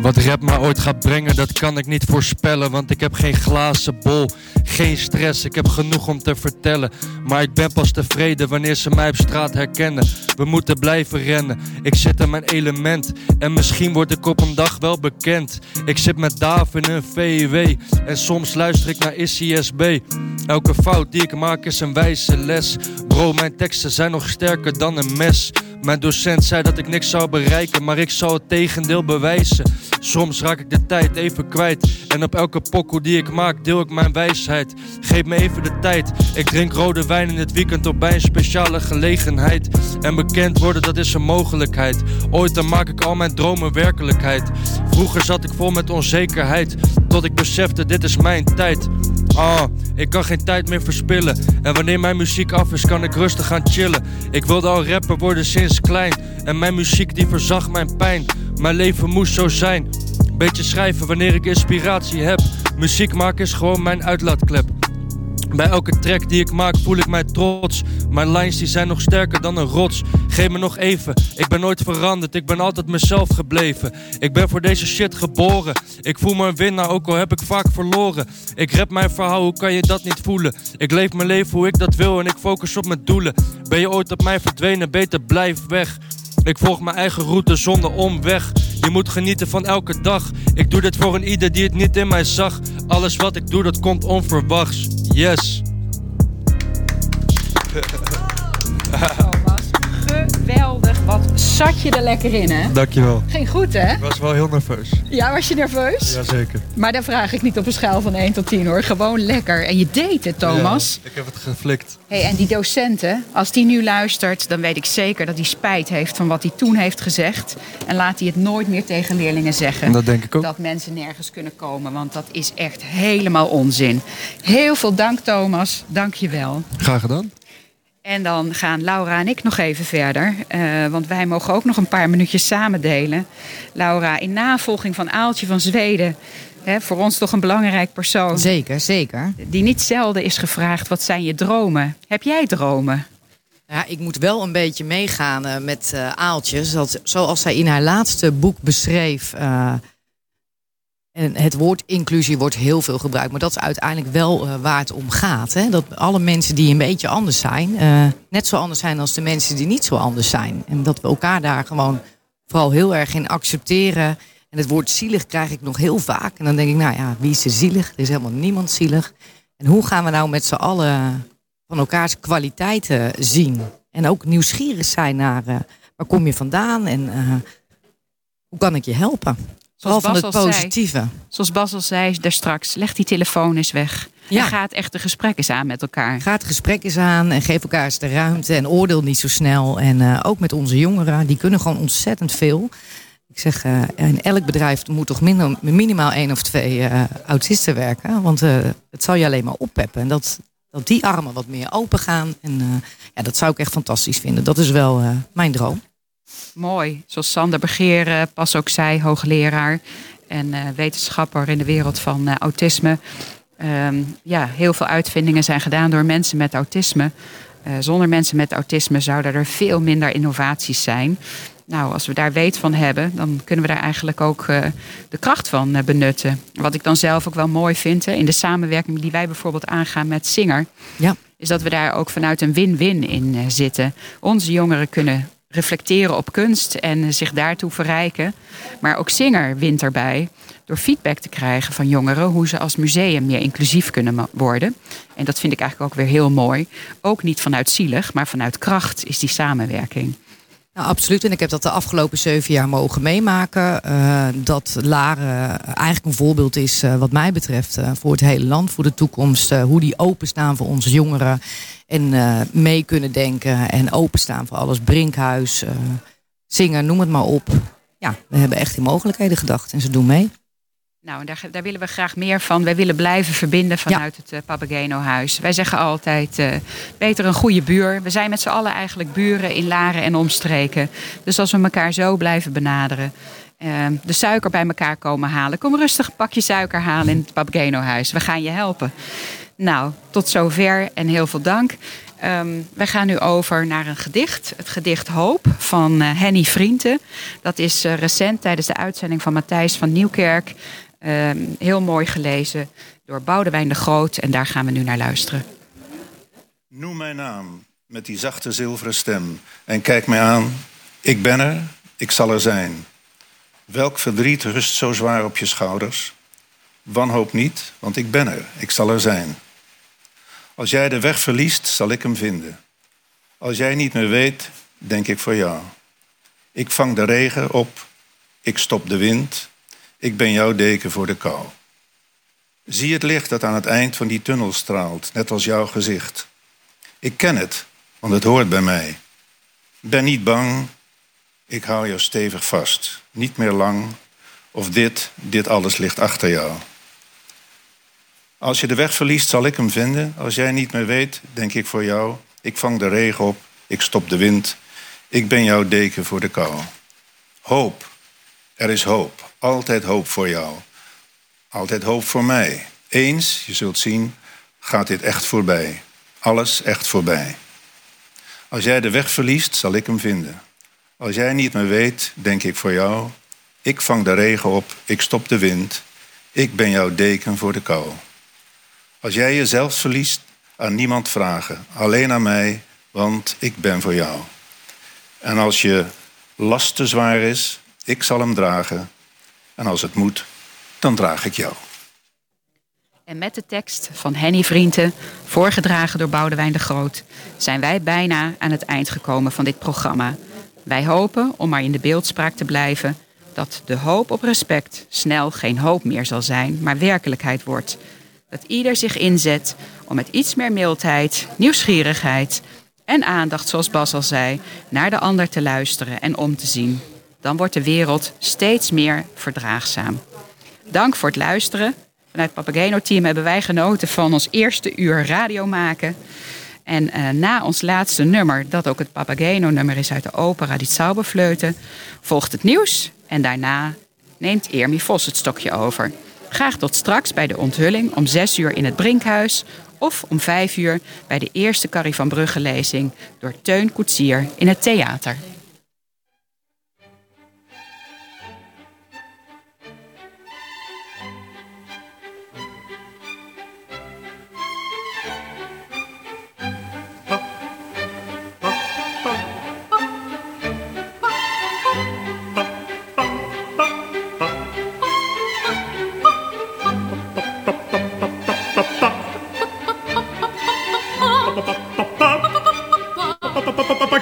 [SPEAKER 12] Wat rap maar ooit gaat brengen, dat kan ik niet voorspellen. Want ik heb geen glazen bol, geen stress. Ik heb genoeg om te vertellen. Maar ik ben pas tevreden wanneer ze mij op straat herkennen. We moeten blijven rennen. Ik zit in mijn element. En misschien word ik op een dag wel bekend. Ik zit met Dav in een VW. En soms luister ik naar ICSB. Elke fout die ik maak is een wijze les. Bro, mijn teksten zijn nog sterker dan een mes. Mijn docent zei dat ik niks zou bereiken, maar ik zou het tegendeel bewijzen. Soms raak ik de tijd even kwijt. En op elke pokoe die ik maak, deel ik mijn wijsheid. Geef me even de tijd. Ik drink rode wijn in het weekend op bij een speciale gelegenheid. En bekend worden, dat is een mogelijkheid. Ooit dan maak ik al mijn dromen werkelijkheid. Vroeger zat ik vol met onzekerheid. Tot ik besefte, dit is mijn tijd. Ah, ik kan geen tijd meer verspillen. En wanneer mijn muziek af is, kan ik rustig gaan chillen. Ik wilde al rapper worden sinds klein. En mijn muziek die verzag mijn pijn. Mijn leven moest zo zijn. Beetje schrijven wanneer ik inspiratie heb. Muziek maken is gewoon mijn uitlaatklep. Bij elke track die ik maak voel ik mij trots. Mijn lines die zijn nog sterker dan een rots. Geef me nog even, ik ben nooit veranderd. Ik ben altijd mezelf gebleven. Ik ben voor deze shit geboren. Ik voel me een winnaar, ook al heb ik vaak verloren. Ik rap mijn verhaal, hoe kan je dat niet voelen? Ik leef mijn leven hoe ik dat wil en ik focus op mijn doelen. Ben je ooit op mij verdwenen, beter blijf weg. Ik volg mijn eigen route zonder omweg. Je moet genieten van elke dag. Ik doe dit voor een ieder die het niet in mij zag. Alles wat ik doe, dat komt onverwachts. Yes.
[SPEAKER 3] Wat zat je er lekker in, hè?
[SPEAKER 12] Dankjewel.
[SPEAKER 3] Ging goed, hè?
[SPEAKER 12] Ik was wel heel nerveus.
[SPEAKER 3] Ja, was je nerveus?
[SPEAKER 12] Jazeker.
[SPEAKER 3] Maar daar vraag ik niet op een schaal van 1 tot 10, hoor. Gewoon lekker. En je deed het, Thomas.
[SPEAKER 12] Ja, ik heb het geflikt.
[SPEAKER 3] Hey, en die docenten, als die nu luistert, dan weet ik zeker dat hij spijt heeft van wat hij toen heeft gezegd. En laat hij het nooit meer tegen leerlingen zeggen.
[SPEAKER 12] Dat denk ik ook.
[SPEAKER 3] Dat mensen nergens kunnen komen, want dat is echt helemaal onzin. Heel veel dank, Thomas. Dank je wel.
[SPEAKER 12] Graag gedaan.
[SPEAKER 3] En dan gaan Laura en ik nog even verder. eh, want wij mogen ook nog een paar minuutjes samen delen. Laura, in navolging van Aaltje van Zweden. Hè, voor ons toch een belangrijk persoon.
[SPEAKER 13] Zeker, zeker.
[SPEAKER 3] Die niet zelden is gevraagd: wat zijn je dromen? Heb jij dromen?
[SPEAKER 13] Ja, ik moet wel een beetje meegaan eh, met eh Aaltje. Zoals, zoals zij in haar laatste boek beschreef. En het woord inclusie wordt heel veel gebruikt. Maar dat is uiteindelijk wel eh, waar het om gaat. Hè? Dat alle mensen die een beetje anders zijn... eh, net zo anders zijn als de mensen die niet zo anders zijn. En dat we elkaar daar gewoon vooral heel erg in accepteren. En het woord zielig krijg ik nog heel vaak. En dan denk ik, nou ja, wie is er zielig? Er is helemaal niemand zielig. En hoe gaan we nou met z'n allen van elkaars kwaliteiten zien? En ook nieuwsgierig zijn naar eh, waar kom je vandaan en hoe kan ik je helpen? Vooral van
[SPEAKER 3] Bas
[SPEAKER 13] het
[SPEAKER 3] al zei.
[SPEAKER 13] positieve.
[SPEAKER 3] Zoals Bas al zei daar straks: leg die telefoon eens weg.
[SPEAKER 13] Ja.
[SPEAKER 3] En ga het echt de gesprek eens aan met elkaar.
[SPEAKER 13] Ga het gesprek eens aan en geef elkaar eens de ruimte en oordeel niet zo snel. En eh, ook met onze jongeren, die kunnen gewoon ontzettend veel. Ik zeg, eh, in elk bedrijf moet toch minder, minimaal één of twee eh, autisten werken. Want het zal je alleen maar oppeppen. En dat, dat die armen wat meer open gaan. En ja, dat zou ik echt fantastisch vinden. Dat is wel mijn droom.
[SPEAKER 3] Mooi. Zoals Sander Begeer eh, pas ook zei, hoogleraar en eh, wetenschapper in de wereld van eh, autisme. Ehm, ja, heel veel uitvindingen zijn gedaan door mensen met autisme. Zonder mensen met autisme zouden er veel minder innovaties zijn. Nou, als we daar weet van hebben, dan kunnen we daar eigenlijk ook de kracht van benutten. Wat ik dan zelf ook wel mooi vind, hè, in de samenwerking die wij bijvoorbeeld aangaan met Singer,
[SPEAKER 13] Ja.
[SPEAKER 3] is dat we daar ook vanuit een win-win in zitten. Onze jongeren kunnen reflecteren op kunst en zich daartoe verrijken. Maar ook Singer wint erbij door feedback te krijgen van jongeren hoe ze als museum meer inclusief kunnen worden. En dat vind ik eigenlijk ook weer heel mooi. Ook niet vanuit zielig, maar vanuit kracht is die samenwerking.
[SPEAKER 13] Nou, absoluut. En ik heb dat de afgelopen zeven jaar mogen meemaken. eh, dat Laren eigenlijk een voorbeeld is, eh, wat mij betreft, eh, voor het hele land, voor de toekomst. hoe die openstaan voor onze jongeren. En mee kunnen denken en openstaan voor alles. Brinkhuis, zingen, noem het maar op. Ja, we hebben echt in mogelijkheden gedacht en ze doen mee.
[SPEAKER 3] Nou, en daar, daar willen we graag meer van. Wij willen blijven verbinden vanuit het uh, Papageno-huis. Wij zeggen altijd, eh, beter een goede buur. We zijn met z'n allen eigenlijk buren in Laren en omstreken. Dus als we elkaar zo blijven benaderen... eh, de suiker bij elkaar komen halen. Kom rustig een pakje suiker halen in het Papageno-huis. We gaan je helpen. Nou, tot zover en heel veel dank. Ehm, wij gaan nu over naar een gedicht. Het gedicht Hoop van eh, Henny Vrienden. Dat is recent tijdens de uitzending van Matthijs van Nieuwkerk. Ehm, heel mooi gelezen door Boudewijn de Groot. En daar gaan we nu naar luisteren.
[SPEAKER 17] Noem mijn naam met die zachte zilveren stem en kijk mij aan. Ik ben er, ik zal er zijn. Welk verdriet rust zo zwaar op je schouders? Wanhoop niet, want ik ben er, ik zal er zijn. Als jij de weg verliest, zal ik hem vinden. Als jij niet meer weet, denk ik voor jou. Ik vang de regen op, ik stop de wind. Ik ben jouw deken voor de kou. Zie het licht dat aan het eind van die tunnel straalt, net als jouw gezicht. Ik ken het, want het hoort bij mij. Ben niet bang, ik hou jou stevig vast. Niet meer lang, of dit, dit alles ligt achter jou. Als je de weg verliest, zal ik hem vinden. Als jij niet meer weet, denk ik voor jou. Ik vang de regen op, ik stop de wind. Ik ben jouw deken voor de kou. Hoop, er is hoop. Altijd hoop voor jou. Altijd hoop voor mij. Eens, je zult zien, gaat dit echt voorbij. Alles echt voorbij. Als jij de weg verliest, zal ik hem vinden. Als jij niet meer weet, denk ik voor jou. Ik vang de regen op, ik stop de wind. Ik ben jouw deken voor de kou. Als jij jezelf verliest, aan niemand vragen. Alleen aan mij, want ik ben voor jou. En als je last te zwaar is, ik zal hem dragen. En als het moet, dan draag ik jou.
[SPEAKER 3] En met de tekst van Henny Vrienden, voorgedragen door Boudewijn de Groot, zijn wij bijna aan het eind gekomen van dit programma. Wij hopen, om maar in de beeldspraak te blijven, dat de hoop op respect snel geen hoop meer zal zijn, maar werkelijkheid wordt. Dat ieder zich inzet om met iets meer mildheid, nieuwsgierigheid en aandacht, zoals Bas al zei, naar de ander te luisteren en om te zien. Dan wordt de wereld steeds meer verdraagzaam. Dank voor het luisteren. Vanuit het Papageno-team hebben wij genoten van ons eerste uur radio maken. En eh, na ons laatste nummer, dat ook het Papageno-nummer is uit de opera Die Zauberfleuten, volgt het nieuws. En daarna neemt Eermi Vos het stokje over. Graag tot straks bij de onthulling om 6 uur in het Brinkhuis. Of om 5 uur bij de eerste Carrie van Brugge lezing door Teun Koetsier in het theater.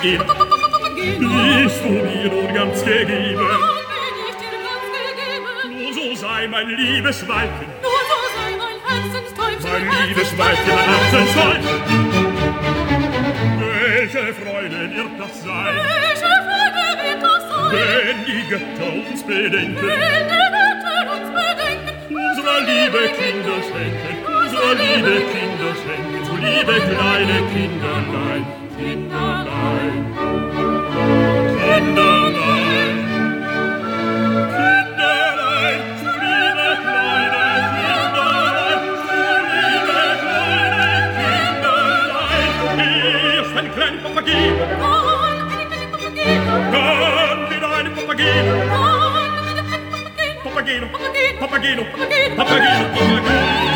[SPEAKER 18] gegeben. Bist du mir nun ganz gegeben? Nein, bin ich dir ganz gegeben. Nur so sei mein liebes Weibchen. Nur so sei mein Herzenstäubchen. Mein liebes Weibchen, mein Herzenstäubchen. Welche Freude wird das sein? Welche Freude wird das sein? Wenn die Götter uns bedenken. Wenn die Götter uns bedenken. Unsere liebe Kinder schenken. Unsere liebe Kinder schenken. Du liebe kleine Kinderlein. Papageno, Papageno, Papageno, Papageno, Papageno.